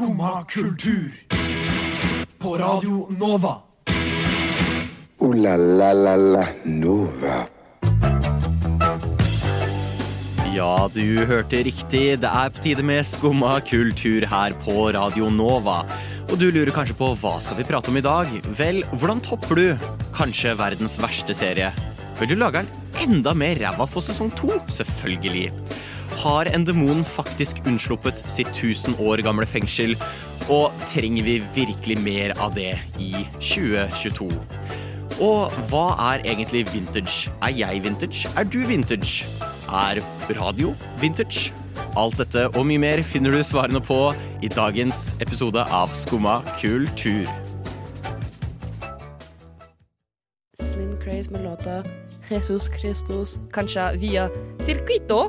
Skumma kultur. På Radio Nova. O-la-la-la-la Nova. Ja, du hørte riktig. Det er på tide med Skumma kultur her på Radio Nova. Og du lurer kanskje på hva skal vi prate om i dag? Vel, hvordan topper du kanskje verdens verste serie? Vil du lage den enda mer ræva for sesong to? Selvfølgelig. Har en demon faktisk unnsluppet sitt 1000 år gamle fengsel? Og trenger vi virkelig mer av det i 2022? Og hva er egentlig vintage? Er jeg vintage? Er du vintage? Er radio vintage? Alt dette og mye mer finner du svarene på i dagens episode av Skumma kultur. Slim Craze med låta Jesus Christus, kanskje via Circuito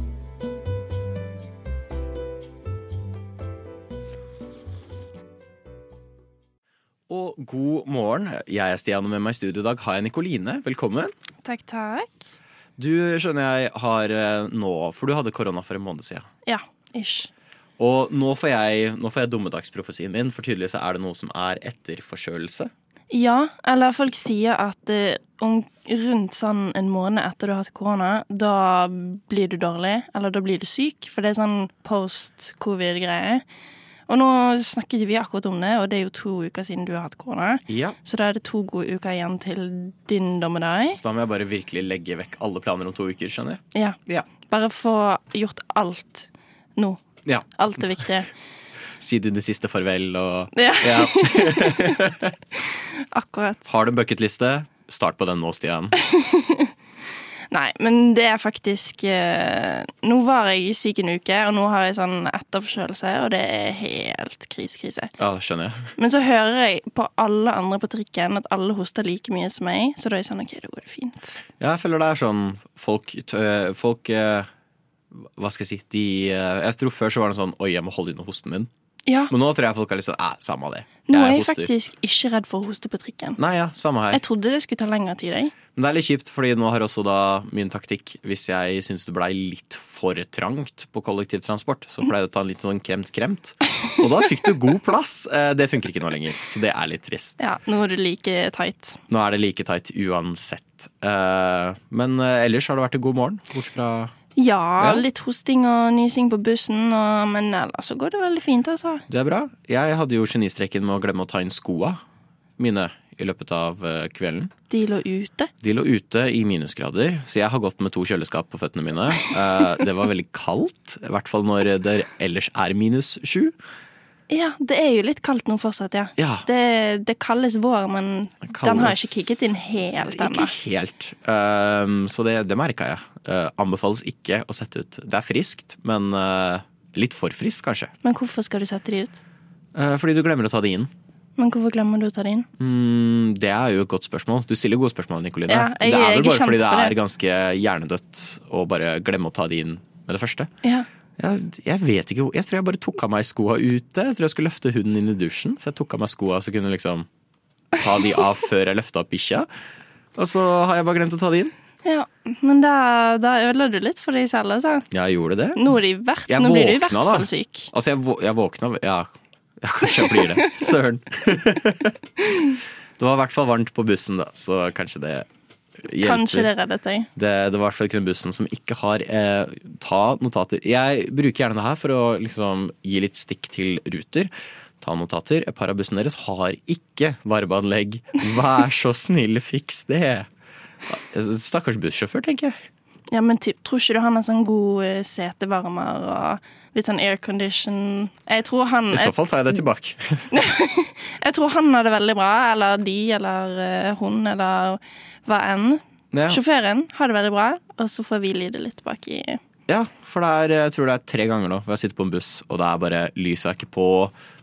God morgen. Jeg er Stian, og med meg i studio i dag har jeg Nikoline. Velkommen. Takk, takk. Du skjønner jeg har eh, nå For du hadde korona for en måned siden. Ja, ish. Og nå får jeg, nå får jeg dummedagsprofesien min, for tydeligvis er det noe som er etterforkjølelse. Ja, eller folk sier at eh, om rundt sånn en måned etter du har hatt korona, da blir du dårlig, eller da blir du syk, for det er sånn post-covid-greie. Og nå snakket vi akkurat om det, og det er jo to uker siden du har hatt korona. Ja. Så da er det to gode uker igjen til din dommedag. Så da må jeg bare virkelig legge vekk alle planer om to uker, skjønner jeg. Ja. Ja. Bare få gjort alt nå. Ja. Alt er viktig. Si dine siste farvel og Ja, ja. akkurat. Har du en bucketliste? Start på den nå, Stian. Nei, men det er faktisk eh, Nå var jeg syk en uke, og nå har jeg sånn etterforkjølelse, og det er helt krise-krise. Ja, det skjønner jeg. Men så hører jeg på alle andre på trikken at alle hoster like mye som meg, så da er jeg sånn OK, da går det fint. Ja, jeg føler det er sånn folk, tø- folk eh, Hva skal jeg si? De, eh, jeg tror før så var det sånn Oi, jeg må holde inn hosten min. Ja, Men nå tror jeg folk er litt sånn Æ, samme av det. nå er jeg hoster. faktisk ikke redd for å hoste på trikken. Nei, ja, samme her. Jeg trodde det skulle ta lengre tid, jeg. Men det er litt kjipt, fordi nå har også da min taktikk Hvis jeg syns det blei litt for trangt på kollektivtransport, så pleier jeg å ta en liten sånn kremt-kremt. Og da fikk du god plass. Eh, Det funker ikke nå lenger, så det er litt trist. Ja, nå er det like tight. Nå er det like tight uansett. Eh, Men eh, ellers har det vært en god morgen, bortsett fra Ja, litt hosting og nysing på bussen, og, men ellers så går det veldig fint, altså. Det er bra. Jeg hadde jo genistreken med å glemme å ta inn skoa mine i løpet av eh, kvelden. De lå ute. De lå ute i minusgrader, så jeg har gått med to kjøleskap på føttene mine. Eh, Det var veldig kaldt, i hvert fall når det ellers er minus sju. Ja, det er jo litt kaldt nå fortsatt, ja. Ja. Det, det kalles vår, men kalles- den har ikke kicket inn helt Ikke helt. Um, så det, det merka jeg. Uh, anbefales ikke å sette ut. Det er friskt, men uh, litt for friskt, kanskje. Men hvorfor skal du sette de ut? Uh, fordi du glemmer å ta det inn. Men hvorfor glemmer du å ta det inn? Mm, det er jo et godt spørsmål. Du stiller gode spørsmål, Nikoline. Ja, jeg- det er vel bare fordi det det. er ganske hjernedødt å bare glemme å ta det inn med det første. Ja. Jeg, jeg vet ikke, jeg tror jeg bare tok av meg skoa ute. Jeg tror jeg skulle løfte hunden inn i dusjen, så jeg tok av meg skoa så kunne liksom ta de av før jeg løfta opp bikkja. Og så har jeg bare glemt å ta de inn. ja. Men da, da ødela du litt for deg selv, altså. Jeg gjorde det. Nå, er de i Jeg nå blir du i hvert fall syk. Altså, jeg, jeg våkna Ja, ja kanskje jeg blir det. Søren. det var i hvert fall varmt på bussen, da, så kanskje det hjelper. Kanskje det reddet deg. Det, det var i hvert fall ikke bussen som ikke har eh, ta notater. Jeg bruker gjerne det her for å liksom gi litt stikk til Ruter. Ta notater. Et par av bussene deres har ikke varmeanlegg. Vær så snill, fiks det! Stakkars bussjåfør, tenker jeg. Ja, men typ, tror ikke du han har sånn god eh, setevarmer og litt sånn aircondition Jeg tror han I så fall tar jeg det tilbake. jeg tror han har det veldig bra, eller de, eller eh, hun, eller hva enn. Ja, Sjåføren har det veldig bra, og så får vi lide litt bak i ja for det er, jeg tror det er tre ganger nå hvor jeg sitter på en buss, og det er bare lyset er ikke på,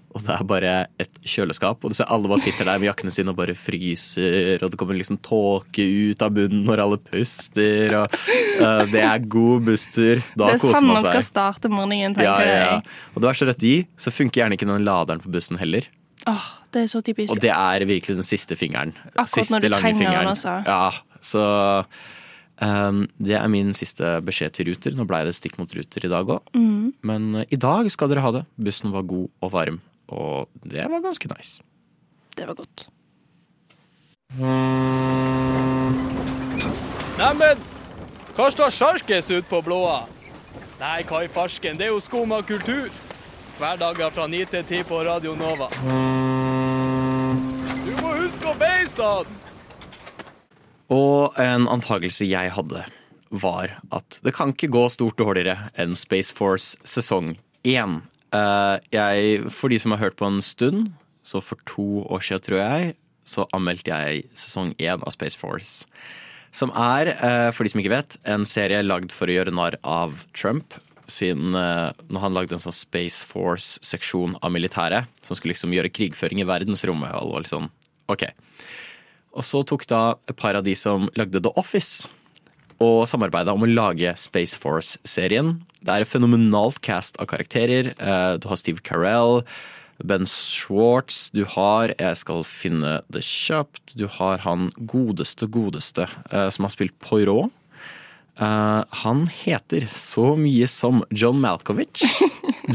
og det er bare et kjøleskap. Og du ser alle bare sitter der med jakkene sine og bare fryser, og det kommer liksom tåke ut av bunnen når alle puster. Og, uh, det er god busstur. Da koser man seg. det er sånn man skal starte morgenen, Ja, tenker ja, ja. jeg. Og det verste er at de, så funker gjerne ikke den laderen på bussen heller. Åh, det er så typisk. Og det er virkelig den siste fingeren. Akkurat siste når du lange trenger den, altså. Ja, så um, det er min siste beskjed til Ruter. Nå ble det stikk mot Ruter i dag òg. Mm. Men uh, i dag skal dere ha det. Bussen var god og varm, og det var ganske nice. Det var godt. Neimen, hva står sjarkes ut på blåa? Nei, hva i farsken, det er jo skum av kultur. Hverdager fra 9 til 10 på Radio Nova. Du må huske å beise han! Og en antakelse jeg hadde, var at det kan ikke gå stort dårligere enn Space Force sesong én. Eh, jeg, for de som har hørt på en stund, så for to år siden, tror jeg, så anmeldte jeg sesong 1 av Space Force. Som er, eh, for de som ikke vet, en serie lagd for å gjøre narr av Trump. Siden eh, når han lagde en sånn Space Force-seksjon av militæret, som skulle liksom gjøre krigføring i verdensrommet. Og alle sånn, ok. Og så tok da et par av de som lagde The Office og samarbeida om å lage Space Force-serien. Det er et fenomenalt cast av karakterer. Eh, Du har Steve Carell, Ben Schwartz, du har Jeg skal finne det kjapt. Du har han godeste, godeste eh, som har spilt Poirot. Eh, han heter så mye som John Malkovich.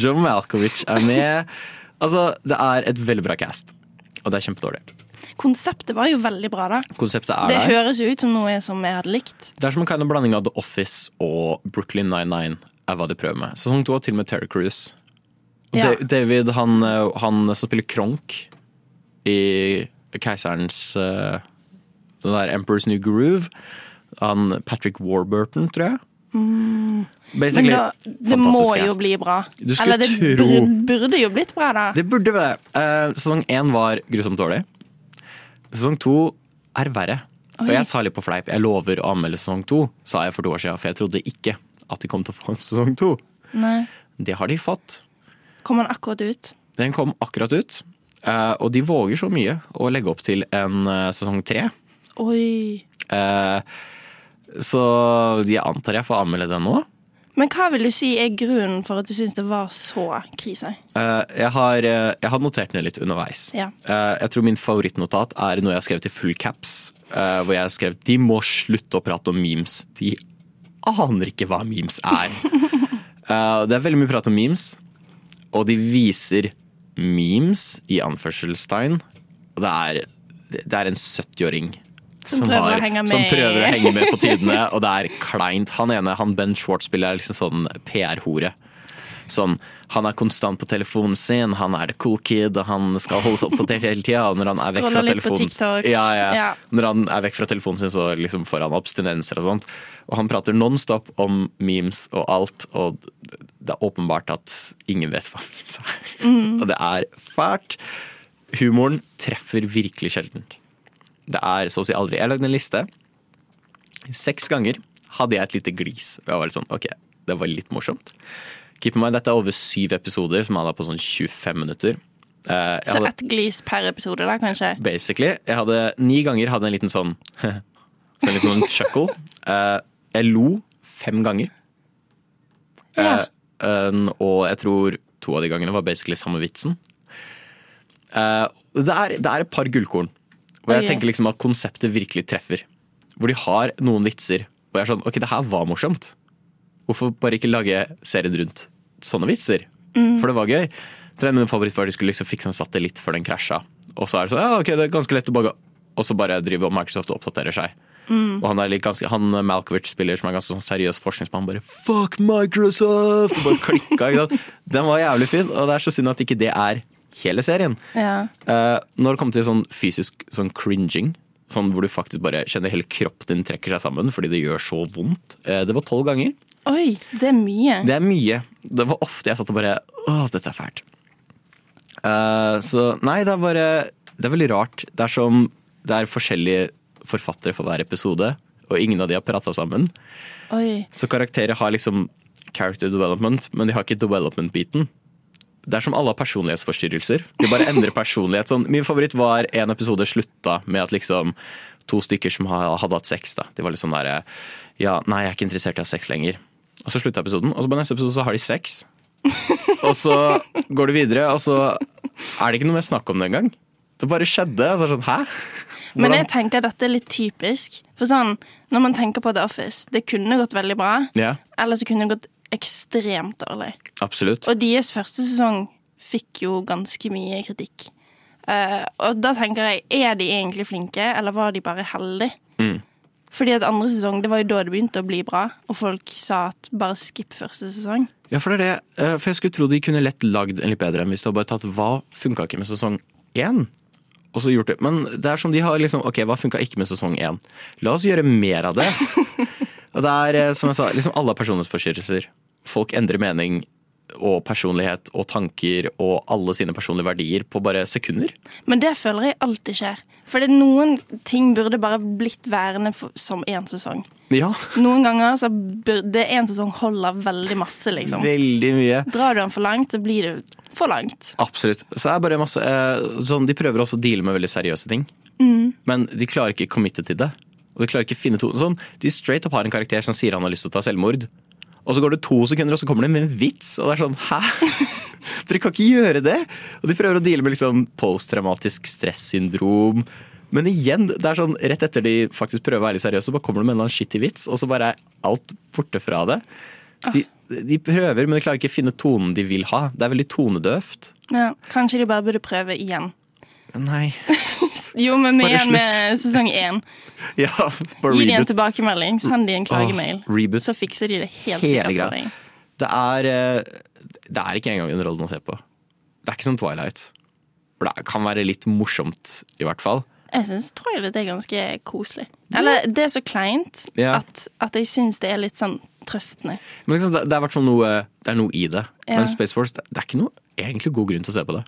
John Malkovich er med. Altså, det er et veldig bra cast, og det er kjempedårlig. Konseptet var jo veldig bra, da. Konseptet er Det der. høres jo ut som noe som jeg hadde likt. Det er som en kind of blanding av The Office og Brooklyn 99 er hva de prøver med. Sesong to har til og med Terry Cruise. Ja. David, han, eh, han som spiller Kronk i Keiserens uh, Den der Emperor's New Groove. Han Patrick Warburton, tror jeg. Men Basically, da, det må jo cast. bli bra. Eller det tro. burde, jo blitt bra, da. Det burde være Uh, Sesong én var grusomt dårlig. Sesong to er verre. Og jeg sa litt på fleip. Jeg lover å anmelde sesong to, sa jeg for to år siden. For jeg trodde ikke at de kom til å få en sesong to. Nei. Det har de fått. Kom den akkurat ut? Den kom akkurat ut. Uh, og de våger så mye å legge opp til en uh, sesong tre. Oi. Eh, så jeg antar jeg får anmelde den nå. Men hva vil du si er grunnen for at du syns det var så krise? Uh, jeg, har, eh, jeg har notert ned litt underveis. Ja. Uh, jeg tror min favorittnotat er noe jeg har skrevet i full caps. hvor jeg har skrevet de må slutte å prate om memes. De aner ikke hva memes er. Det er veldig mye prat om memes, og de viser memes i anførselstegn. Og det er, det er en 70-åring Som prøver å henge med som prøver å henge med på tidene, og det er kleint. Han ene, han Ben Schwartz spiller er liksom sånn PR-hore. Sånn, han er konstant på telefonen sin, han er the cool kid, og han skal holde seg oppdatert hele tida. Når han er vekk fra telefonen ja, ja. Ja. Når han er vekk fra telefonen sin, så liksom får han abstinenser og sånt. Og han prater nonstop om memes og alt, og det er åpenbart at ingen vet hva memes er. Mm. Og det er fælt. Humoren treffer virkelig sjeldent. Det er så å si aldri. Jeg lagde en liste. Seks ganger hadde jeg et lite glis. Jeg var litt sånn, ok, det var litt morsomt. Keep in mind, dette er over syv episoder, som er på sånn 25 minutter. Eh, jeg Så hadde- ett glis per episode, da, kanskje? basically. Jeg hadde ni ganger hadde en liten sånn Så en liten sånn chuckle. Eh, jeg lo fem ganger. Ja. Eh, og jeg tror to av de gangene var basically samme vitsen. Det, er, det er et par gullkorn. Og jeg tenker liksom at konseptet virkelig treffer. Hvor de har noen vitser, og jeg er sånn Ok, det her var morsomt. Hvorfor bare ikke lage serien rundt sånne vitser? For det var gøy. Så Min favoritt var at de skulle liksom fikse en satellitt før den krasja. Og så er det sånn, ja ok, det er ganske lett å bare Og så bare driver Microsoft og oppdaterer seg. Og han, er litt ganske, han Malkovich spiller som er ganske sånn seriøs forskningsmann, bare fuck Microsoft! Og bare klikka. Den var jævlig fin, og det er så synd at ikke det er hele serien. Ja. Uh, når det kommer til sånn fysisk sånn cringing, sånn hvor du faktisk bare kjenner hele kroppen din trekker seg sammen fordi det gjør så vondt, uh, det var tolv ganger. Oi, det er mye. Det er mye. Det var ofte jeg satt og bare Åh, dette er fælt. Uh, så nei, det er bare Det er veldig rart. Det er som Det er forskjellige forfattere for hver episode, og ingen av de har prata sammen. Oi. Så karakterer har liksom character development, men de har ikke development-biten. Det er som alle har personlighetsforstyrrelser. De bare endrer personlighet. Sånn, min favoritt var en episode slutta med at liksom to stykker som hadde hatt sex, da. De var litt sånn derre Ja, nei, jeg er ikke interessert i å ha sex lenger. Og så slutta episoden, og så på neste episode så har de sex. og så går det videre, og så er det ikke noe mer snakk om det engang. Det bare skjedde. Og så er det sånn, hæ? Men jeg tenker at dette er litt typisk. For sånn, Når man tenker på The Office, det kunne gått veldig bra, Yeah. eller så kunne det gått ekstremt dårlig. absolutt. Og deres første sesong fikk jo ganske mye kritikk. Uh, og da tenker jeg, er de egentlig flinke, eller var de bare heldige? Mm. Fordi at andre sesong, det var jo da det begynte å bli bra, og folk sa at bare skipp første sesong. Ja, for det er det. eh, For jeg skulle tro de kunne lett lagd en litt bedre enn hvis du hadde bare tatt hva funka ikke med sesong én. Og så gjort det. Men det er som de har liksom Ok, hva funka ikke med sesong én? La oss gjøre mer av det. Og det er, eh, som jeg sa, liksom alle har personlighetsforstyrrelser. Folk endrer mening og personlighet og tanker og alle sine personlige verdier på bare sekunder. Men det føler jeg alltid skjer. For det noen ting burde bare blitt værende for, som én sesong. Ja, Noen ganger så burde én sesong holde veldig masse, liksom. veldig mye. Drar du den for langt, så blir det for langt. Absolutt. Så er bare masse eh, sånn, De prøver også å deale med veldig seriøse ting. Men de klarer ikke å committe til det. Og de klarer ikke å finne to sånn, De straight up har en karakter som sier han har lyst til å ta selvmord. Og så går det to sekunder, og så kommer det med en vits. Og det er sånn Hæ? Dere kan ikke gjøre det! Og de prøver å deale med liksom posttraumatisk stressyndrom. Men igjen, det er sånn rett etter de faktisk prøver å være litt seriøse, så bare kommer de med en eller annen shitty vits, og så bare er alt borte fra det. De, de prøver, men de klarer ikke å finne tonen de vil ha. Det er veldig tonedøvt. Ja, kanskje de bare burde prøve igjen. Nei. Jo, men med, Bare igjen med sesong én. Ja, Gi de en tilbakemelding, send de en klagemail. Oh. Så fikser de det helt Hele sikkert for deg. Det er, eh, det er ikke engang underholdende å se på. Det er ikke som Twilight. For det kan være litt morsomt, i hvert fall. Jeg syns Twilight er ganske koselig. Eller det er så kleint Ja. at, at jeg syns det er litt sånn trøstende. Men liksom, det er i hvert fall noe, det noe i det. Ja. Men Space Force, det, det er ikke noe egentlig god grunn til å se på det.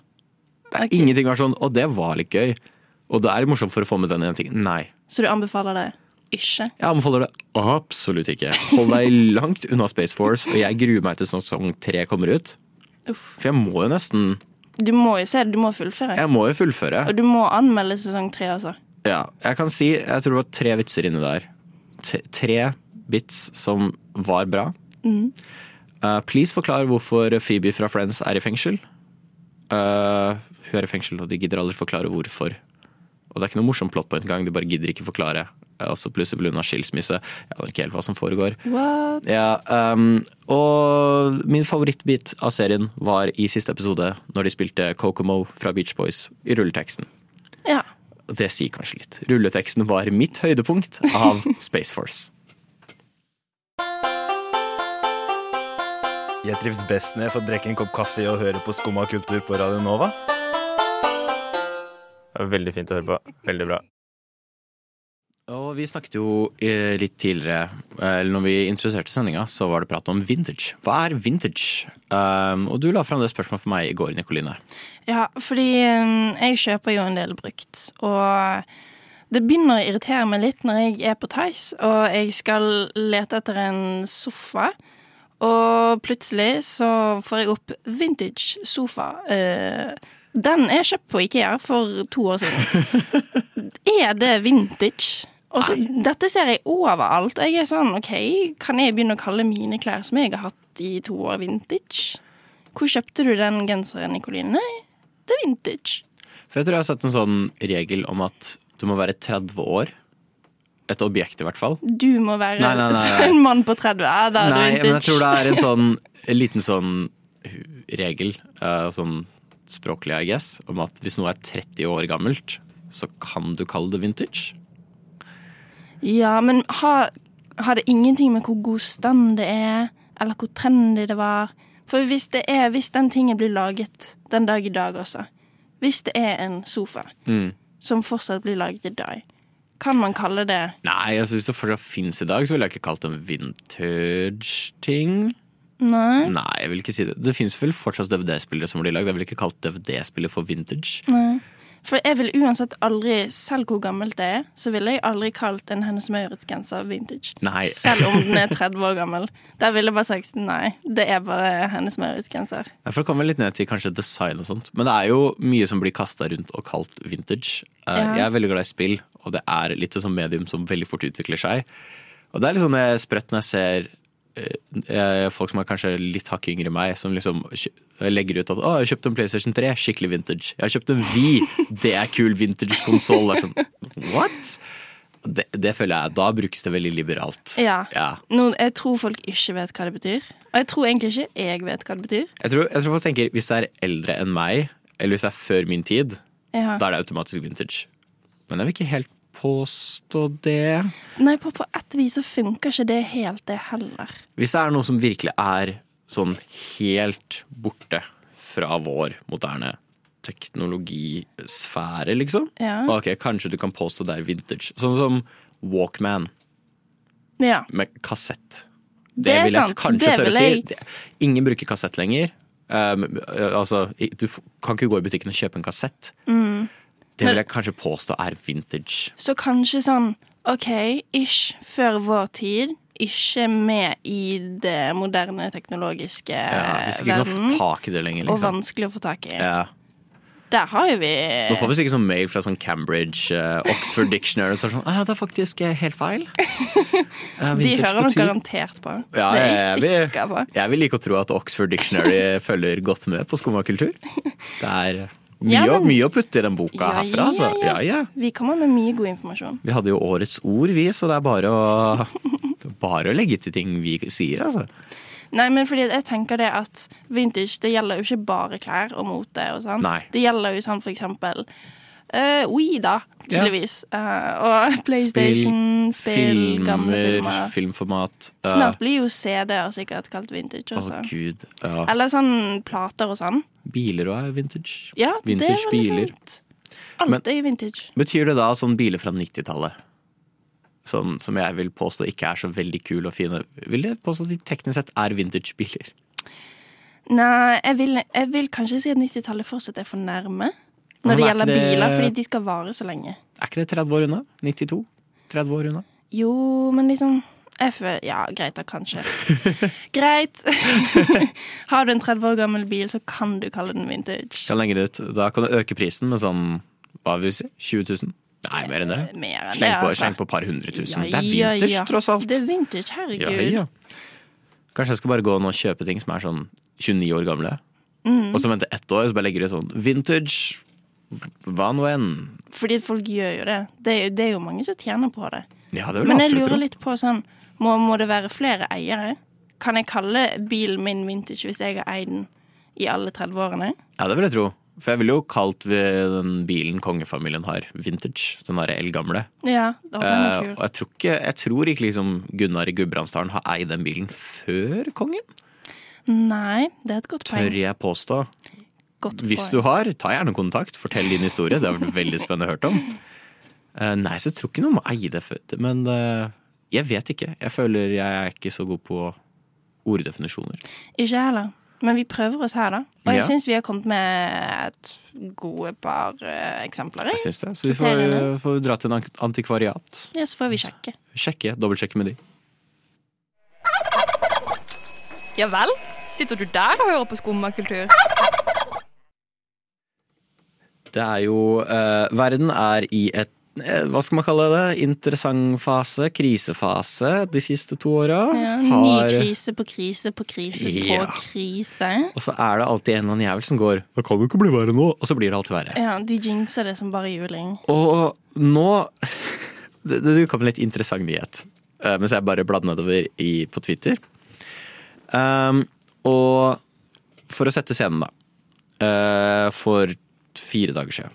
Det er okay. ingenting er sånn 'Å, det var litt gøy'. Og det er morsomt for å få med den ene tingen. Nei. Så du anbefaler det ikke? Jeg anbefaler det absolutt ikke. Hold deg langt unna Space Force, og jeg gruer meg til sesong tre kommer ut. Uff. For jeg må jo nesten Du må jo se det, du må fullføre. Jeg må jo fullføre. Og du må anmelde sesong tre også. Ja, jeg kan si Jeg tror det var tre vitser inni der. T tre bits som var bra. Uh, please forklar hvorfor Phoebe fra Friends er i fengsel. Uh, hun er i fengsel, og de gidder aldri forklare hvorfor. Og det er ikke noe morsomt plott på en gang, de bare gidder ikke forklare. Og så plutselig blir hun av skilsmisse. Jeg aner ikke helt hva som foregår. What? Ja, um, og min favorittbit av serien var i siste episode, når de spilte Kokomo fra Beach Boys i rulleteksten. Ja. Det sier kanskje litt. Rulleteksten var mitt høydepunkt av Space Force. Jeg trives best når jeg får drikke en kopp kaffe og høre på Skumma kultur på Radio Nova. Veldig fint å høre på. Veldig bra. Og vi snakket jo eh, litt tidligere, eh, eller når vi introduserte sendinga, så var det prat om vintage. Hva er vintage? Um, og du la fram det spørsmålet for meg i går, Nikoline. Ja, fordi um, jeg kjøper jo en del brukt, og det begynner å irritere meg litt når jeg er på Tice og jeg skal lete etter en sofa, og plutselig så får jeg opp vintage sofa. Eh, den er kjøpt på Ikea for to år siden. er det vintage? Også, dette ser jeg overalt, og jeg er sånn OK, kan jeg begynne å kalle mine klær som jeg har hatt i to år, vintage? Hvor kjøpte du den genseren, Nikoline? Nei, det er vintage. For jeg tror jeg har sett en sånn regel om at du må være 30 år. Et objekt, i hvert fall. Du må være Nei, nei, nei, en mann på 30. Ja, da er Nei, du men jeg tror det er en sånn en liten sånn regel, eh, sånn språklig, I guess, om at hvis noe er 30 år gammelt, så kan du kalle det vintage. Ja, men har, har det ingenting med hvor god stand det er, eller hvor trendy det var? For hvis det er, hvis den tingen blir laget den dag i dag også, hvis det er en sofa Mm. som fortsatt blir laget i dag, kan man kalle det Nei, altså hvis det fortsatt fins i dag, så ville jeg ikke kalt det en vintage-ting. Nei? Nei, jeg vil ikke si det. Det fins vel fortsatt DVD-spillere som blir lagd. Jeg ville ikke kalt DVD-spiller for vintage. Nei. For jeg vil uansett aldri, selv hvor gammelt det er, så ville jeg aldri kalt en Hennes Maurits-genser vintage. Nei. Selv om den er 30 år gammel. Der ville jeg bare sagt nei, det er bare Hennes Maurits-genser. Ja, for det kommer litt ned til kanskje design og sånt. Men det er jo mye som blir kasta rundt og kalt vintage. Eh, Ja. Jeg er veldig glad i spill, og det er litt et sånt medium som veldig fort utvikler seg. Og det er litt sånn sprøtt når jeg ser folk som er kanskje litt hakket yngre enn meg, som liksom legger ut at 'Å, jeg kjøpte en PlayStation 3, skikkelig vintage'. 'Jeg har kjøpt en Wii, det er kul vintage-konsoll'. Sånn, What? Det, det føler jeg, Da brukes det veldig liberalt. Ja. Ja. Nå, jeg tror folk ikke vet hva det betyr. Og jeg tror egentlig ikke jeg vet hva det betyr. Jeg, tror, jeg tror folk tenker hvis det er eldre enn meg, eller hvis det er før min tid, Ja. da er det automatisk vintage. Men jeg vil ikke helt påstå det. Nei, på, på et vis så funker ikke det helt, det heller. Hvis det er noe som virkelig er sånn helt borte fra vår moderne teknologisfære, liksom. Ja. Ok, Kanskje du kan påstå det er vintage. Sånn som Walkman Ja. med kassett. Det, Det er vil jeg sant. kanskje tørre å si. Det- Ingen bruker kassett lenger. Um, altså, du kan ikke gå i butikken og kjøpe en kassett. Mm. Det vil jeg kanskje påstå er vintage. Så kanskje sånn OK, ish før vår tid. Ikke med i det moderne teknologiske Ja, hvis ikke du få tak i det lenger, Og liksom. vanskelig å få tak i. Ja. Der har jo vi Nå får vi sikkert sånn mail fra sånn Cambridge, uh, Oxford Dictionary og så sånn ah, Det er faktisk eh, helt feil. Uh, De hører nok garantert på. Ja, det er jeg, jeg sikker på. jeg vil like å tro at Oxford Dictionary følger godt med på skummakultur. Det er mye, Ja, men- mye å putte i den boka Ja, herfra, altså. ja, Ja, ja. ja. Vi kommer med mye god informasjon. Vi hadde jo årets ord, vi, så det er bare å Bare å legge til ting vi sier, altså. Nei, men fordi jeg tenker det at vintage det gjelder jo ikke bare klær og mote og sånn. Det gjelder jo sånn for eksempel uh, Wii, da, Ja. tydeligvis. Eh, og PlayStation, spill, gamle filmer, filmer. filmformat. Uh. Snart blir jo CD-er sikkert kalt vintage også. gud. Ja. Eller sånn plater og sånn. Biler òg er vintage. Ja, det er Vintage biler. sant. Alt Men- er vintage. Betyr det da sånn biler fra 90-tallet? Som, som jeg vil påstå ikke er så veldig kule og fine. Vil jeg påstå at de teknisk sett er vintage-biler? Nei, jeg vil, jeg vil kanskje si at 90-tallet fortsatt er for nærme når det er gjelder det- biler, fordi de skal vare så lenge. Er ikke det 30 år unna? 92? 30 år unna? Jo, men liksom jeg føler, Ja, greit da, kanskje. greit. Har du en 30 år gammel bil, så kan du kalle den vintage. Kan legge det ut. Da kan du øke prisen med sånn hva vil vi si? 20 000? Nei, mer enn det. Mer enn Sleng det, på, altså. sleng på et par hundre tusen. Ja, det er vintage, ja. tross alt. Det er vintage, herregud. Ja, ja. Kanskje jeg skal bare gå nå og kjøpe ting som er sånn 29 år gamle. Mm. Og så vente ett år, og så bare legger du sånn vintage hva nå enn. Fordi folk gjør jo det. Det er jo, det er jo mange som tjener på det. Ja, det Men jeg lurer litt på sånn må, må det være flere eiere? Kan jeg kalle bilen min vintage hvis jeg har eid den i alle 30 årene? Ja, det vil jeg tro. For jeg ville jo kalt den bilen kongefamilien har, vintage. Den derre eldgamle. Ja, da den er Eh, kul. og jeg tror ikke, jeg tror ikke liksom Gunnar i Gudbrandsdalen har eid den bilen før kongen. Nei, det er et godt Tør poeng. jeg påstå. Godt Hvis du har, ta gjerne kontakt. Fortell din historie. Det har vært veldig spennende å høre om. Eh, nei, så jeg tror ikke noen må eie det. Men eh, jeg vet ikke. Jeg føler jeg er ikke så god på orddefinisjoner. Ikke jeg heller. Men vi prøver oss her, da. Og jeg Ja. syns vi har kommet med et gode par uh, eksempler. Jeg synes det. Så vi får, får dra til en antikvariat. Ja, så får vi sjekke. Sjekke, dobbeltsjekke med de. Ja vel? Sitter du der og hører på skummakultur? Det er jo eh, Verden er i et eh, hva skal man kalle det? Interessant fase, krisefase, de siste to åra. Ja, ny krise på krise på krise Ja. på krise. Og så er det alltid en eller annen jævel som går Det kan jo ikke bli verre nå. Og så blir det alltid verre. Ja, De jinxer det som bare juling. Og nå Det, det kom en litt interessant nyhet eh, mens jeg bare bladde nedover i, på Twitter. Um, og for å sette scenen, da. Uh, for fire dager siden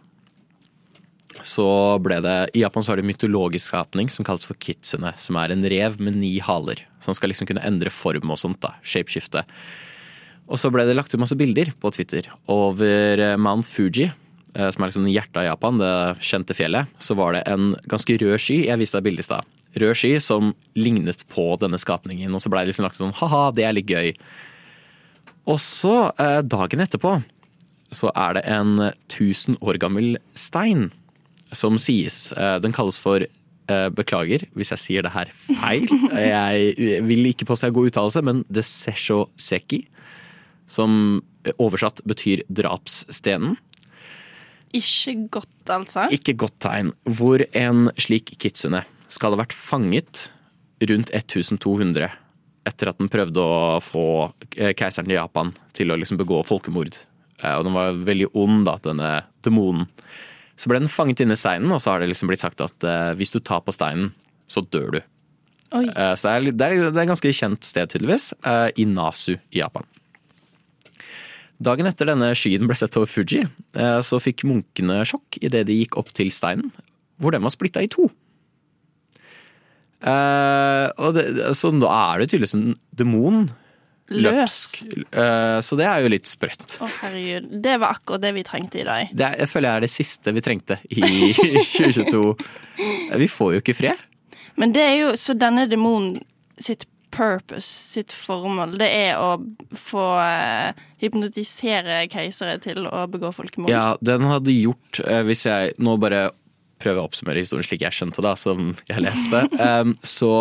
så ble det I Japan så har de en mytologisk skapning som kalles for kitsune. Som er en rev med ni haler. Som skal liksom kunne endre form og sånt. da, Shapeskifte. Og så ble det lagt ut masse bilder på Twitter over eh, Mount Fuji. eh, Som er liksom hjertet av Japan, det kjente fjellet. Så var det en ganske rød sky. Jeg viste deg bildet i stad. Rød sky som lignet på denne skapningen. Og så ble det liksom lagt ut sånn ha-ha, det er litt gøy. Og så, eh, dagen etterpå, så er det en 1000 år gammel stein som sies eh, Den kalles for eh, Beklager hvis jeg sier det her feil. Jeg vil ikke påstå jeg har god uttalelse, men Desesho Seki. Som oversatt betyr drapsstenen. Ikke godt, altså. Ikke godt tegn. Hvor en slik kitsune skal ha vært fanget rundt 1200 etter at den prøvde å få eh, keiseren i Japan til å liksom begå folkemord. Og den var veldig ond, da, denne demonen. Så ble den fanget inne i steinen, og så har det liksom blitt sagt at eh, hvis du tar på steinen, så dør du. Eh, så det er, det, er, det er et ganske kjent sted, tydeligvis. eh, I Nasu i Japan. Dagen etter denne skyen ble sett over Fuji, eh, så fikk munkene sjokk idet de gikk opp til steinen, hvor den var splitta i to. Eh, det, så nå er det tydeligvis en demon. Løpsk. Eh, så det er jo litt sprøtt. Å, herregud. Det var akkurat det vi trengte i dag. Det er, jeg føler jeg er det siste vi trengte i 2022. Vi får jo ikke fred. Men det er jo Så denne demonen sitt purpose, sitt formål, det er å få eh, hypnotisere keisere til å begå folkemord. Ja, den hadde gjort, eh, hvis jeg nå bare prøver å oppsummere historien slik jeg skjønte da, som jeg leste, så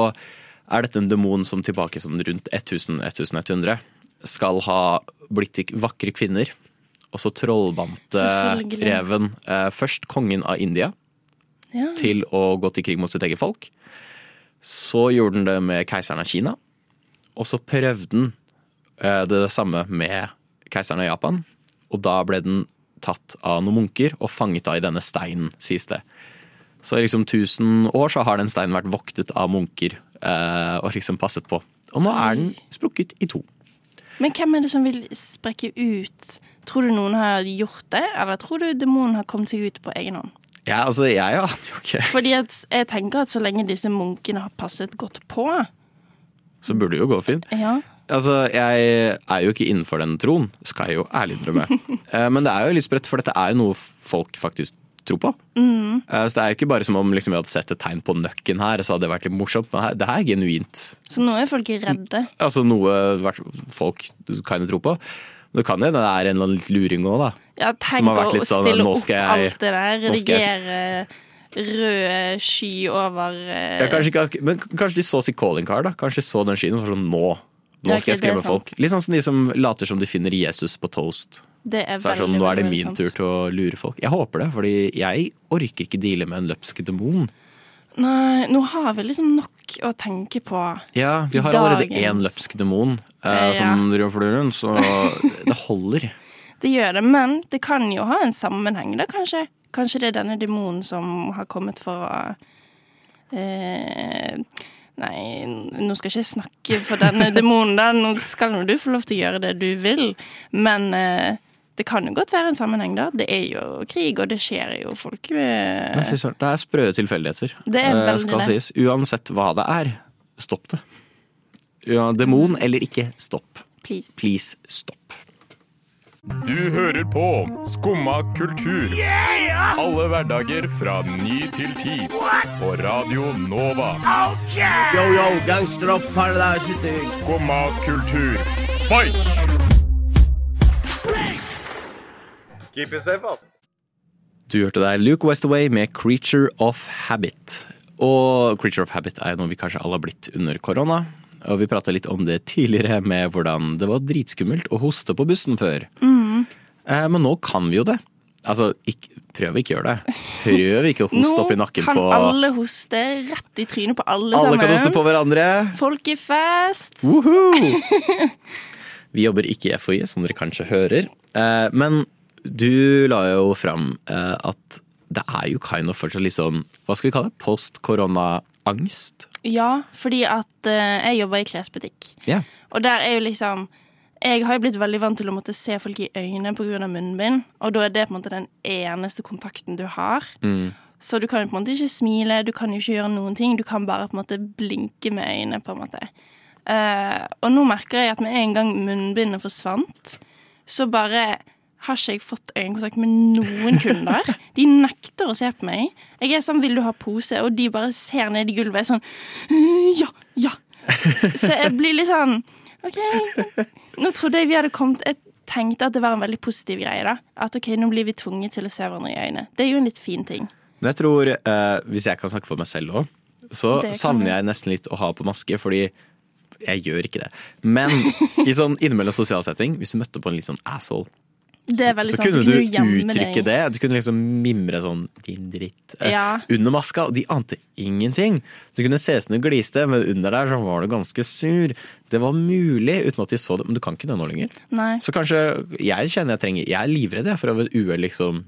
er dette en demon som tilbake sånn rundt 1000-1100 skal ha blitt til vakre kvinner, og så trollbante reven eh, først kongen av India Ja. til å gå til krig mot sitt eget folk. Så gjorde den det med keiseren av Kina, og så prøvde den eh, det samme med keiseren av Japan. Og da ble den tatt av noen munker og fanget av i denne steinen, sies det. Så i liksom 1000 år så har den steinen vært voktet av munker eh, og liksom passet på. Og nå er den sprukket i to. Men hvem er det som vil sprekke ut? Tror du noen har gjort det, eller tror du demonen har kommet seg ut på egen hånd? Ja, altså, jeg aner jo ikke. Fordi jeg tenker at så lenge disse munkene har passet godt på Så burde det jo gå fint. Ja. Altså, jeg er jo ikke innenfor den troen, skal jeg jo ærlig innrømme. Eh, Men det er jo litt spredt, for dette er jo noe folk faktisk tror på. Mm. Eh, Så det er jo ikke bare som om liksom, vi hadde sett et tegn på nøkken her, så hadde det vært litt morsomt. Men her- er genuint. Så nå er folk redde. Altså noe folk kan tro på. Men det kan hende det er en eller annen luring òg, da. Ja, tenk å sånn, stille opp jeg- alt det der. Redigere røde sky over eh, Ja, kanskje ikke, men kanskje de så sitt calling card, da. Kanskje de så den skyen og var sånn nå. Nå skal jeg skremme folk. Litt sånn som de som later som de finner Jesus på toast. Det er Så er det sånn, nå er det min tur til å lure folk. Jeg håper det, fordi jeg orker ikke deale med en løpsk demon. Nei, nå har vi liksom nok å tenke på. Ja, vi har allerede Dagens. én løpsk demon eh, Ja. som driver og flyr rundt, så det holder. Det gjør det, men det kan jo ha en sammenheng, da, kanskje. Kanskje det er denne demonen som har kommet for å eh, Nei, nå skal jeg ikke snakke for denne demonen, da. Nå skal nå du få lov til å gjøre det du vil. Men eh, det kan jo godt være en sammenheng, da. Det er jo krig, og det skjer jo folk med fy søren, Det er sprø tilfeldigheter. Det er eh, skal det. sies. Uansett hva det er, stopp det. Ja, demon eller ikke, stopp. Please. Please, stopp. Du hører på Skumma kultur. Alle hverdager fra ny til ti. På Radio Nova. Yo, yo, gangsteropp, paradise. Skumma kultur, fight! Keep it safe, ass. Du hørte der Luke Westaway med 'Creature of Habit'. Og 'Creature of Habit' er noe vi kanskje alle har blitt under korona. Og vi prata litt om det tidligere, med hvordan det var dritskummelt å hoste på bussen før. Mm. Eh, men nå kan vi jo det. Altså, ikke, prøv ikke å gjøre det. Prøv ikke å hoste opp i nakken på Nå kan alle hoste rett i trynet på alle, Alle sammen. kan hoste på hverandre. Folkefest! Woohoo! Vi jobber ikke i FHI, som dere kanskje hører. Eh, Men du la jo fram eh, at det er jo kind of fortsatt litt sånn, hva skal vi kalle det, post-korona-angst. Ja, fordi at uh, jeg jobber i klesbutikk. Yeah. Og der er jo liksom Jeg har jo blitt veldig vant til å måtte se folk i øynene pga. munnbind. Og da er det på en måte den eneste kontakten du har. Mm. Så du kan jo på en måte ikke smile, du kan jo ikke gjøre noen ting. Du kan bare på en måte blinke med øynene, på en måte. Uh, og nå merker jeg at med en gang munnbindet forsvant, så bare har ikke jeg fått øyekontakt med noen kunder. De nekter å se på meg. Jeg er sånn 'vil du ha pose?' og de bare ser ned i gulvet sånn 'ja, ja'. Så jeg blir litt sånn OK. Nå trodde jeg vi hadde kommet Jeg tenkte at det var en veldig positiv greie. da At ok, nå blir vi tvunget til å se hverandre i øynene. Det er jo en litt fin ting. Men jeg tror, eh, hvis jeg kan snakke for meg selv òg, så savner jeg nesten litt å ha på maske, fordi jeg gjør ikke det. Men i sånn innimellom sosial setting, hvis du møtte på en litt sånn asshole, Det er veldig så sant. kunne du kunne du uttrykke det. Du kunne liksom mimre sånn 'din dritt' eh, Ja. under maska, og de ante ingenting. Du kunne se ut som du gliste, men under der så var du ganske sur. Det var mulig uten at de så det, men du kan ikke det nå lenger. Nei. Så kanskje jeg kjenner jeg trenger Jeg er livredd jeg, for å ved uhell liksom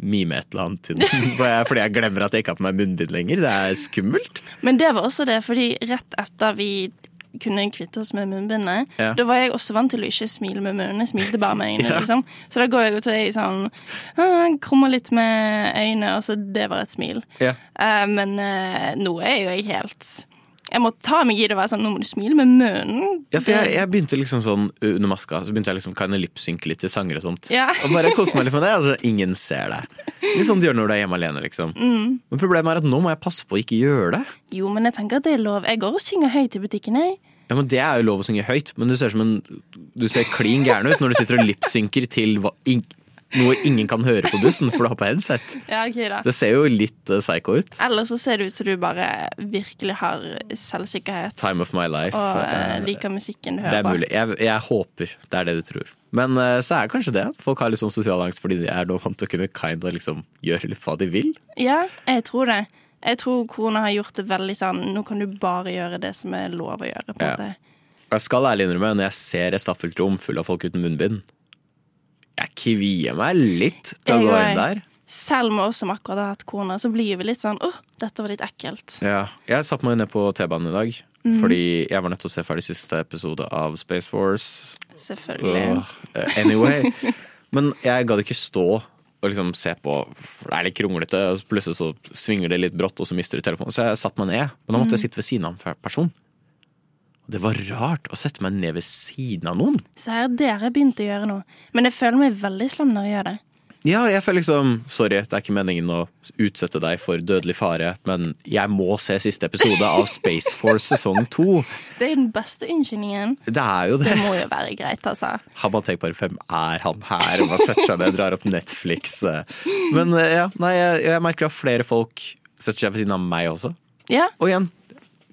mime et eller annet. Fordi jeg glemmer at jeg ikke har på meg munnbind lenger. Det er skummelt. Men det var også det, fordi rett etter vi kunne kvitte oss med munnbindet, Ja. da var jeg også vant til å ikke smile med munnen. Jeg smilte bare med øynene, Ja. liksom. Så da går jeg ut og jeg sånn ah, krummer litt med øynene, og så det var et smil. Ja. Uh, men uh, nå er jo jeg helt Jeg må ta meg i det og være sånn Nå må du smile med munnen. Ja, for jeg, jeg begynte liksom sånn under maska, så begynte jeg liksom kan lipsynke litt til sanger og sånt. Ja. Og bare kose meg litt med det. Altså, ingen ser det. Litt sånn du gjør når du er hjemme alene, liksom. Mm. Men problemet er at nå må jeg passe på å ikke gjøre det. Jo, men jeg tenker at det er lov. Jeg går og synger høyt i butikken, jeg. Ja, men Det er jo lov å synge høyt, men du ser som en Du ser klin gæren ut når du sitter og lipsynker til hva, noe ingen kan høre på bussen, for du har på headset. Ja, okay da. Det ser jo litt uh, psycho ut. Eller så ser det ut som du bare virkelig har selvsikkerhet. Time of my life. Og Eh, liker musikken du Det er mulig. Jeg, jeg håper det er det du tror. Men uh, så er det kanskje det at folk har litt sånn sosial angst fordi de er nå vant til å kunne kind of liksom gjøre hva de vil. Ja, jeg tror det. Jeg tror korona har gjort det veldig sånn Nå kan du bare gjøre det som er lov å gjøre. på en Ja. måte. Jeg skal ærlig innrømme, når jeg ser et stappfullt rom full av folk uten munnbind, jeg kvier meg litt til å gå inn der. Selv med oss som akkurat har hatt kone, så blir vi litt sånn åh, dette var litt ekkelt. Ja. Jeg satte meg ned på T-banen i dag, Mm. fordi jeg var nødt til å se ferdig siste episode av Space Force. Selvfølgelig. Eh, Anyway. Men jeg gadd ikke stå og liksom se på, for det er litt kronglete, og plutselig så svinger det litt brått, og så mister du telefonen. Så jeg satte meg ned, men da måtte jeg Mhm. sitte ved siden av en person. Det var rart å sette meg ned ved siden av noen. Så her, det har jeg begynt å gjøre noe. Men jeg føler meg veldig slem når jeg gjør det. Ja, jeg føler liksom Sorry, det er ikke meningen å utsette deg for dødelig fare, men jeg må se siste episode av Space Force sesong to. Det er den beste unnskyldningen. Det er jo det. Det må jo være greit, altså. Hamantek bare fem er han her, og man setter seg ned, drar opp Netflix. Men eh, ja, nei, jeg, jeg merker at flere folk setter seg ved siden av meg også. Ja. Og igjen,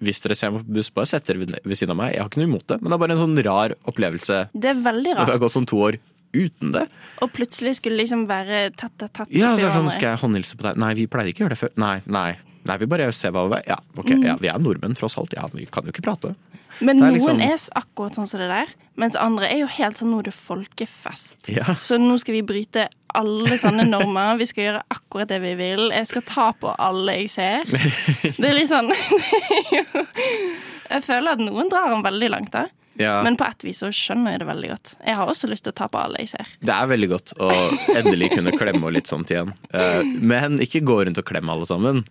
hvis dere ser meg på buss, bare sett dere ved siden av meg. Jeg har ikke noe imot det, men det er bare en sånn rar opplevelse. Det er veldig rart. Det har gått sånn to år uten det. Og plutselig skulle liksom være tett, tett, tett Ja, så er det sånn. Skal jeg håndhilse på deg? Nei, vi pleier ikke å gjøre det før. Nei, nei. Nei, vi bare ser hva vi Ja, ok, Mm. ja, vi er nordmenn tross alt. Ja, vi kan jo ikke prate. Men er liksom... noen er akkurat sånn som det der, mens andre er jo helt sånn nå er det folkefest. Ja. Så nå skal vi bryte alle sånne normer. Vi skal gjøre akkurat det vi vil. Jeg skal ta på alle jeg ser. Det er litt sånn er Jeg føler at noen drar den veldig langt, da. Ja. Men på et vis så skjønner jeg det veldig godt. Jeg har også lyst til å ta på alle jeg ser. Det er veldig godt å endelig kunne klemme og litt sånt igjen. Eh, Men ikke gå rundt og klemme alle sammen.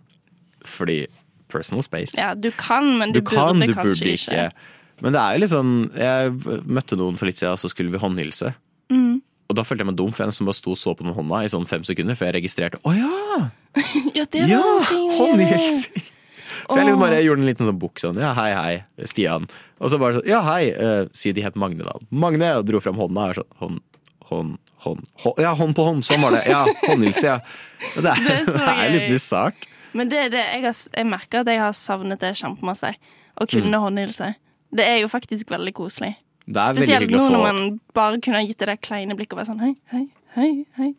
Fordi personal space. Ja, du kan, men du, Du kan, burde du kanskje burde ikke. Men det er jo litt sånn Jeg møtte noen for litt siden, og så skulle vi håndhilse. Mm. Og da følte jeg meg dum, for jeg nesten bare sto og så på den hånda i sånn fem sekunder før jeg registrerte Å ja! Ja, det var Ja, ting håndhilsing! For jeg liksom bare gjorde en liten sånn bukk sånn. Ja, hei, hei, Stian. Og så bare sånn, ja, hei. Uh, si de het Magne, da. Magne! Og dro fram hånda. Og sånn, hånd, hånd, hånd, hånd. Ja, hånd på hånd. Sånn var det. Ja, håndhilse, ja. Det er, Det er det er litt bisart. Men det er det, jeg, har, jeg merker at jeg har savnet det kjempemasse. Å kunne Mm. håndhilse. Det er jo faktisk veldig koselig. Veldig Spesielt nå når man bare kunne gitt det der kleine blikket og vært sånn hei, hei, hei, hei.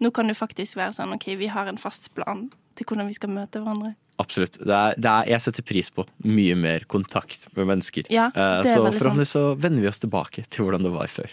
Nå kan du faktisk være sånn OK, vi har en fast plan til hvordan vi skal møte hverandre. Absolutt. Det er, det er, jeg setter pris på mye mer kontakt med mennesker. Ja, Eh, så forhåpentlig så vender vi oss tilbake til hvordan det var før.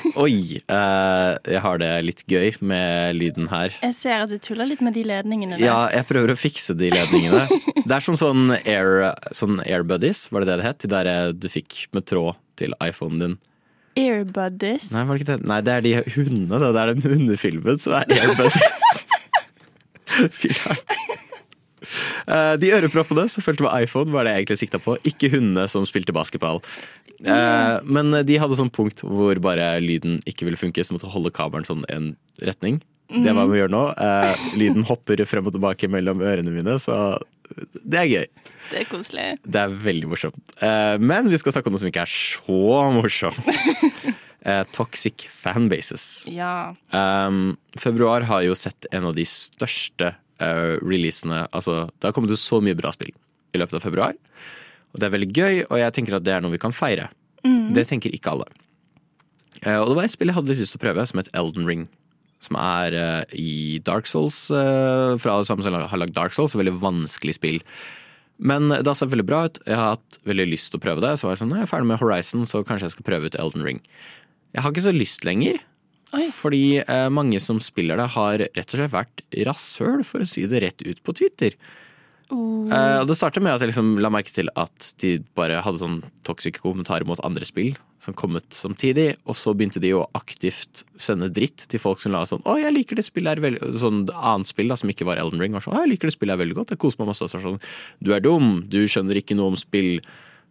Oi. Uh, jeg har det litt gøy med lyden her. Jeg ser at du tuller litt med de ledningene der. Ja, jeg prøver å fikse de ledningene. Det er som sånn Air, sånn Airbuddies, var det det det het? De der eh, du fikk med tråd til iPhonen din. Earbuddies. Nei, var det ikke det? Nei, det er de hundene. Det er den hundefilmen som er Airbuddies. Buddies. Eh, De øreproppene som fulgte med iPhone, var det jeg egentlig sikta på. Ikke hundene som spilte basketball. Eh, Men de hadde sånn punkt hvor bare lyden ikke ville funke, så måtte holde kabelen sånn en retning. Det var hva vi gjør nå. Eh, Lyden hopper frem og tilbake mellom ørene mine, så det er gøy. Det er koselig. Det er veldig morsomt. Eh, Men vi skal snakke om noe som ikke er så morsomt. Eh, Toxic fanbases. Ja. Um, februar har jo sett en av de største uh, releasene Altså, det har kommet ut så mye bra spill i løpet av februar. Og det er veldig gøy, og jeg tenker at det er noe vi kan feire. Det tenker ikke alle. Eh, og det var et spill jeg hadde litt lyst til å prøve, som het Elden Ring. Som er eh, i Dark Souls, eh, fra alle sammen som har lagd Dark Souls. Et veldig vanskelig spill. Men det har sett veldig bra ut. Jeg har hatt veldig lyst til å prøve det. Så var jeg sånn, jeg er ferdig med Horizon, så kanskje jeg skal prøve ut Elden Ring. Jeg har ikke så lyst lenger. Fordi eh, mange som spiller det, har rett og slett vært rasshøl, for å si det rett ut på Twitter. Eh, og Det startet med at jeg liksom la merke til at de bare hadde sånn toxic kommentarer mot andre spill som kom ut samtidig, og så begynte de å aktivt sende dritt til folk som la sånn 'Å, jeg liker det spillet her veldig Sånn annet spill da, som ikke var Elden Ring. Var sånn, 'Å, jeg liker det spillet her veldig godt. Jeg koser meg masse.' Så sånn 'Du er dum. Du skjønner ikke noe om spill.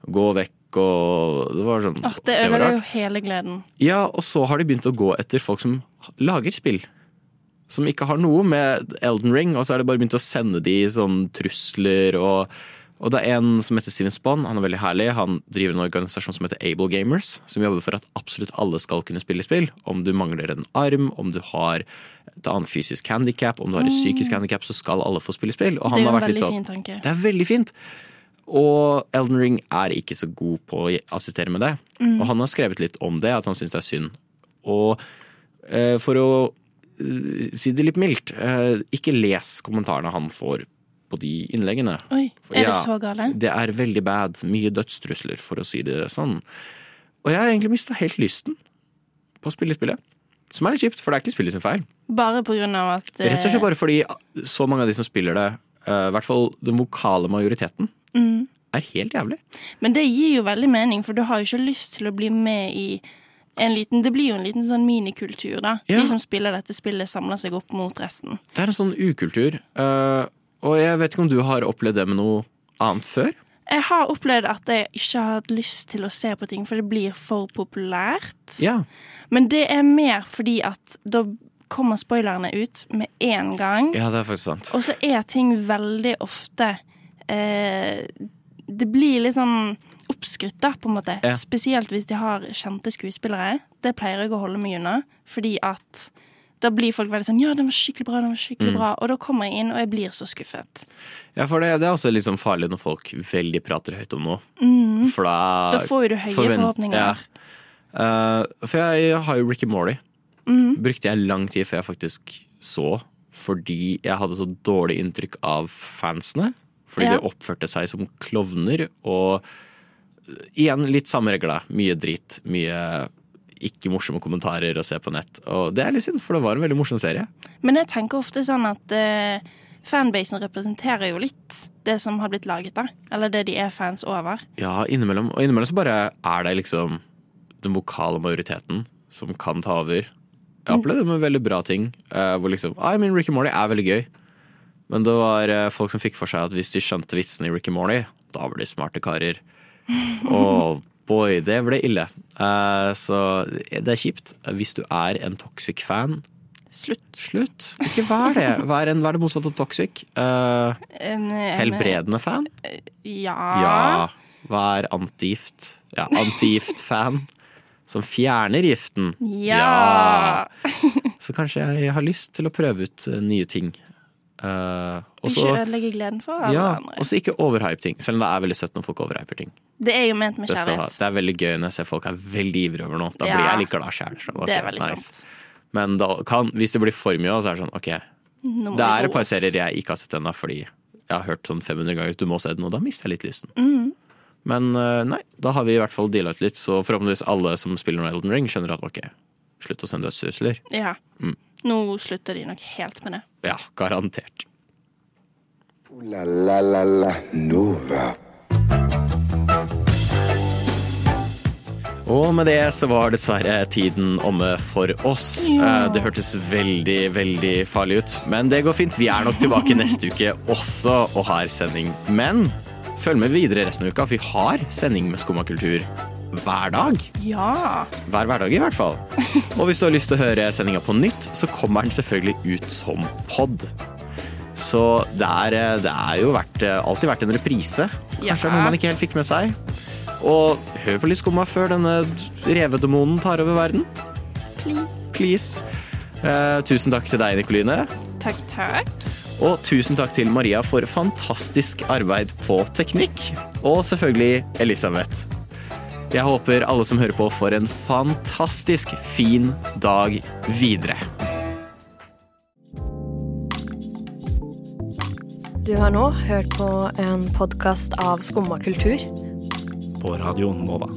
Gå vekk.' Og det var sånn oh, det det ødelegger jo hele gleden. Ja, og så har de begynt å gå etter folk som lager spill. Som ikke har noe med Elden Ring, og så er det bare begynt å sende de sånn trusler og og det er en som heter Steven Spon, han er veldig herlig. Han driver en organisasjon som heter Able Gamers, som jobber for at absolutt alle skal kunne spille spill. Om du mangler en arm, om du har et annet fysisk handikap, om du har et psykisk handikap, så skal alle få spille spill. Og Det han er har en veldig sånn fin tanke. Det er veldig fint. Og Elden Ring er ikke så god på å assistere med det. Mm. Og han har skrevet litt om det, at han syns det er synd. Og eh, for å si det litt mildt, eh, ikke les kommentarene han får på de innleggene. Oi, er det så gale? Det er veldig bad. Mye dødstrusler, for å si det sånn. Og jeg har egentlig mista helt lysten på å spille spillet. Som er litt kjipt, for det er ikke spillet sin feil. Bare på grunn av at eh, Rett og slett bare fordi så mange av de som spiller det, eh, i hvert fall den vokale majoriteten, mm. er helt jævlig. Men det gir jo veldig mening, for du har jo ikke lyst til å bli med i liten Det blir jo en liten sånn minikultur, da. Ja. De som spiller dette spillet, samler seg opp mot resten. Det er en sånn ukultur. Uh, og jeg vet ikke om du har opplevd det med noe annet før? Jeg har opplevd at jeg ikke har hatt lyst til å se på ting, for det blir for populært. Ja. Men det er mer fordi at da kommer spoilerne ut med en gang. Ja, det er faktisk sant. Og så er ting veldig ofte eh, Det blir litt sånn oppskrytt, da, på en måte. Ja. Spesielt hvis de har kjente skuespillere. Det pleier jeg å holde meg unna, fordi at da blir folk veldig sånn Ja, den var skikkelig bra, den var skikkelig Mm. bra. Og da kommer jeg inn, og jeg blir så skuffet. Ja, for det, det er også litt sånn farlig når folk veldig prater høyt om noe. Mm. For da Da får jo du høye forvent- forhåpninger. Ja. Uh, for jeg har jo Ricky Morty. Mm. Brukte jeg lang tid før jeg faktisk så, fordi jeg hadde så dårlig inntrykk av fansene. Fordi Ja. de oppførte seg som klovner, og igjen litt samme regla. Mye drit, mye ikke morsomme kommentarer å se på nett. Og det er litt synd, for det var en veldig morsom serie. Men jeg tenker ofte sånn at uh, fanbasen representerer jo litt det som har blitt laget, da. Eller det de er fans over. Ja, innimellom. Og innimellom så bare er det liksom den vokale majoriteten som kan ta over. Jeg opplevde det med veldig bra ting. Uh, hvor liksom I mean, Ricky Morty er veldig gøy. Men det var uh, folk som fikk for seg at hvis de skjønte vitsene i Ricky Morty, da var de smarte karer. Og boy, det ble ille. Eh, så det er kjipt. Hvis du er en toxic fan, Slutt. slutt. Ikke vær det. Vær, en, vær det motsatte av toxic. Uh, En, en, helbredende fan. Ja. Ja. Vær antigift. Ja, antigift-fan. Som fjerner giften. Ja. Så kanskje jeg har lyst til å prøve ut nye ting. Eh, også, Ikke så ødelegge gleden for alle ja, andre. og så ikke overhype ting. Selv om det er veldig søtt når folk overhyper ting. Det er jo ment med Det, kjærlighet. det er veldig gøy når jeg ser folk er veldig ivrige over noe. Da Ja. blir jeg litt glad sjæl. Det. Men da kan, hvis det blir for mye, så er det sånn OK. Det er et par serier jeg ikke har sett ennå, fordi jeg har hørt sånn 500 ganger du må se den, og da mister jeg litt lysten. Mm. Men eh, nei, da har vi i hvert fall deala ut litt, så forhåpentligvis alle som spiller Elden Ring, skjønner at ok, slutt å sende dødstrusler. Ja. Mm. Nå slutter de nok helt med det. Ja, garantert. La la la la Nova. Og med det så var dessverre tiden omme for oss. Ja. Eh, Det hørtes veldig, veldig farlig ut, men det går fint. Vi er nok tilbake neste uke også og har sending. Men følg med videre resten av uka, for vi har sending med Skumma kultur hver dag. Ja. Hver hverdag, i hvert fall. Og hvis du har lyst til å høre sendinga på nytt, så kommer den selvfølgelig ut som pod. Så det er, det er jo vært, eh, alltid vært en reprise. Kanskje Ja. noe man ikke helt fikk med seg. Og hør på litt skumma før denne revedemonen tar over verden. Please. Please. Eh, tusen takk til deg, Nikoline. Takk, takk. Og tusen takk til Maria for fantastisk arbeid på teknikk. Og selvfølgelig Elisabeth. Jeg håper alle som hører på, får en fantastisk fin dag videre. Du har nå hørt på en podkast av Skumma kultur. På Radio Nova.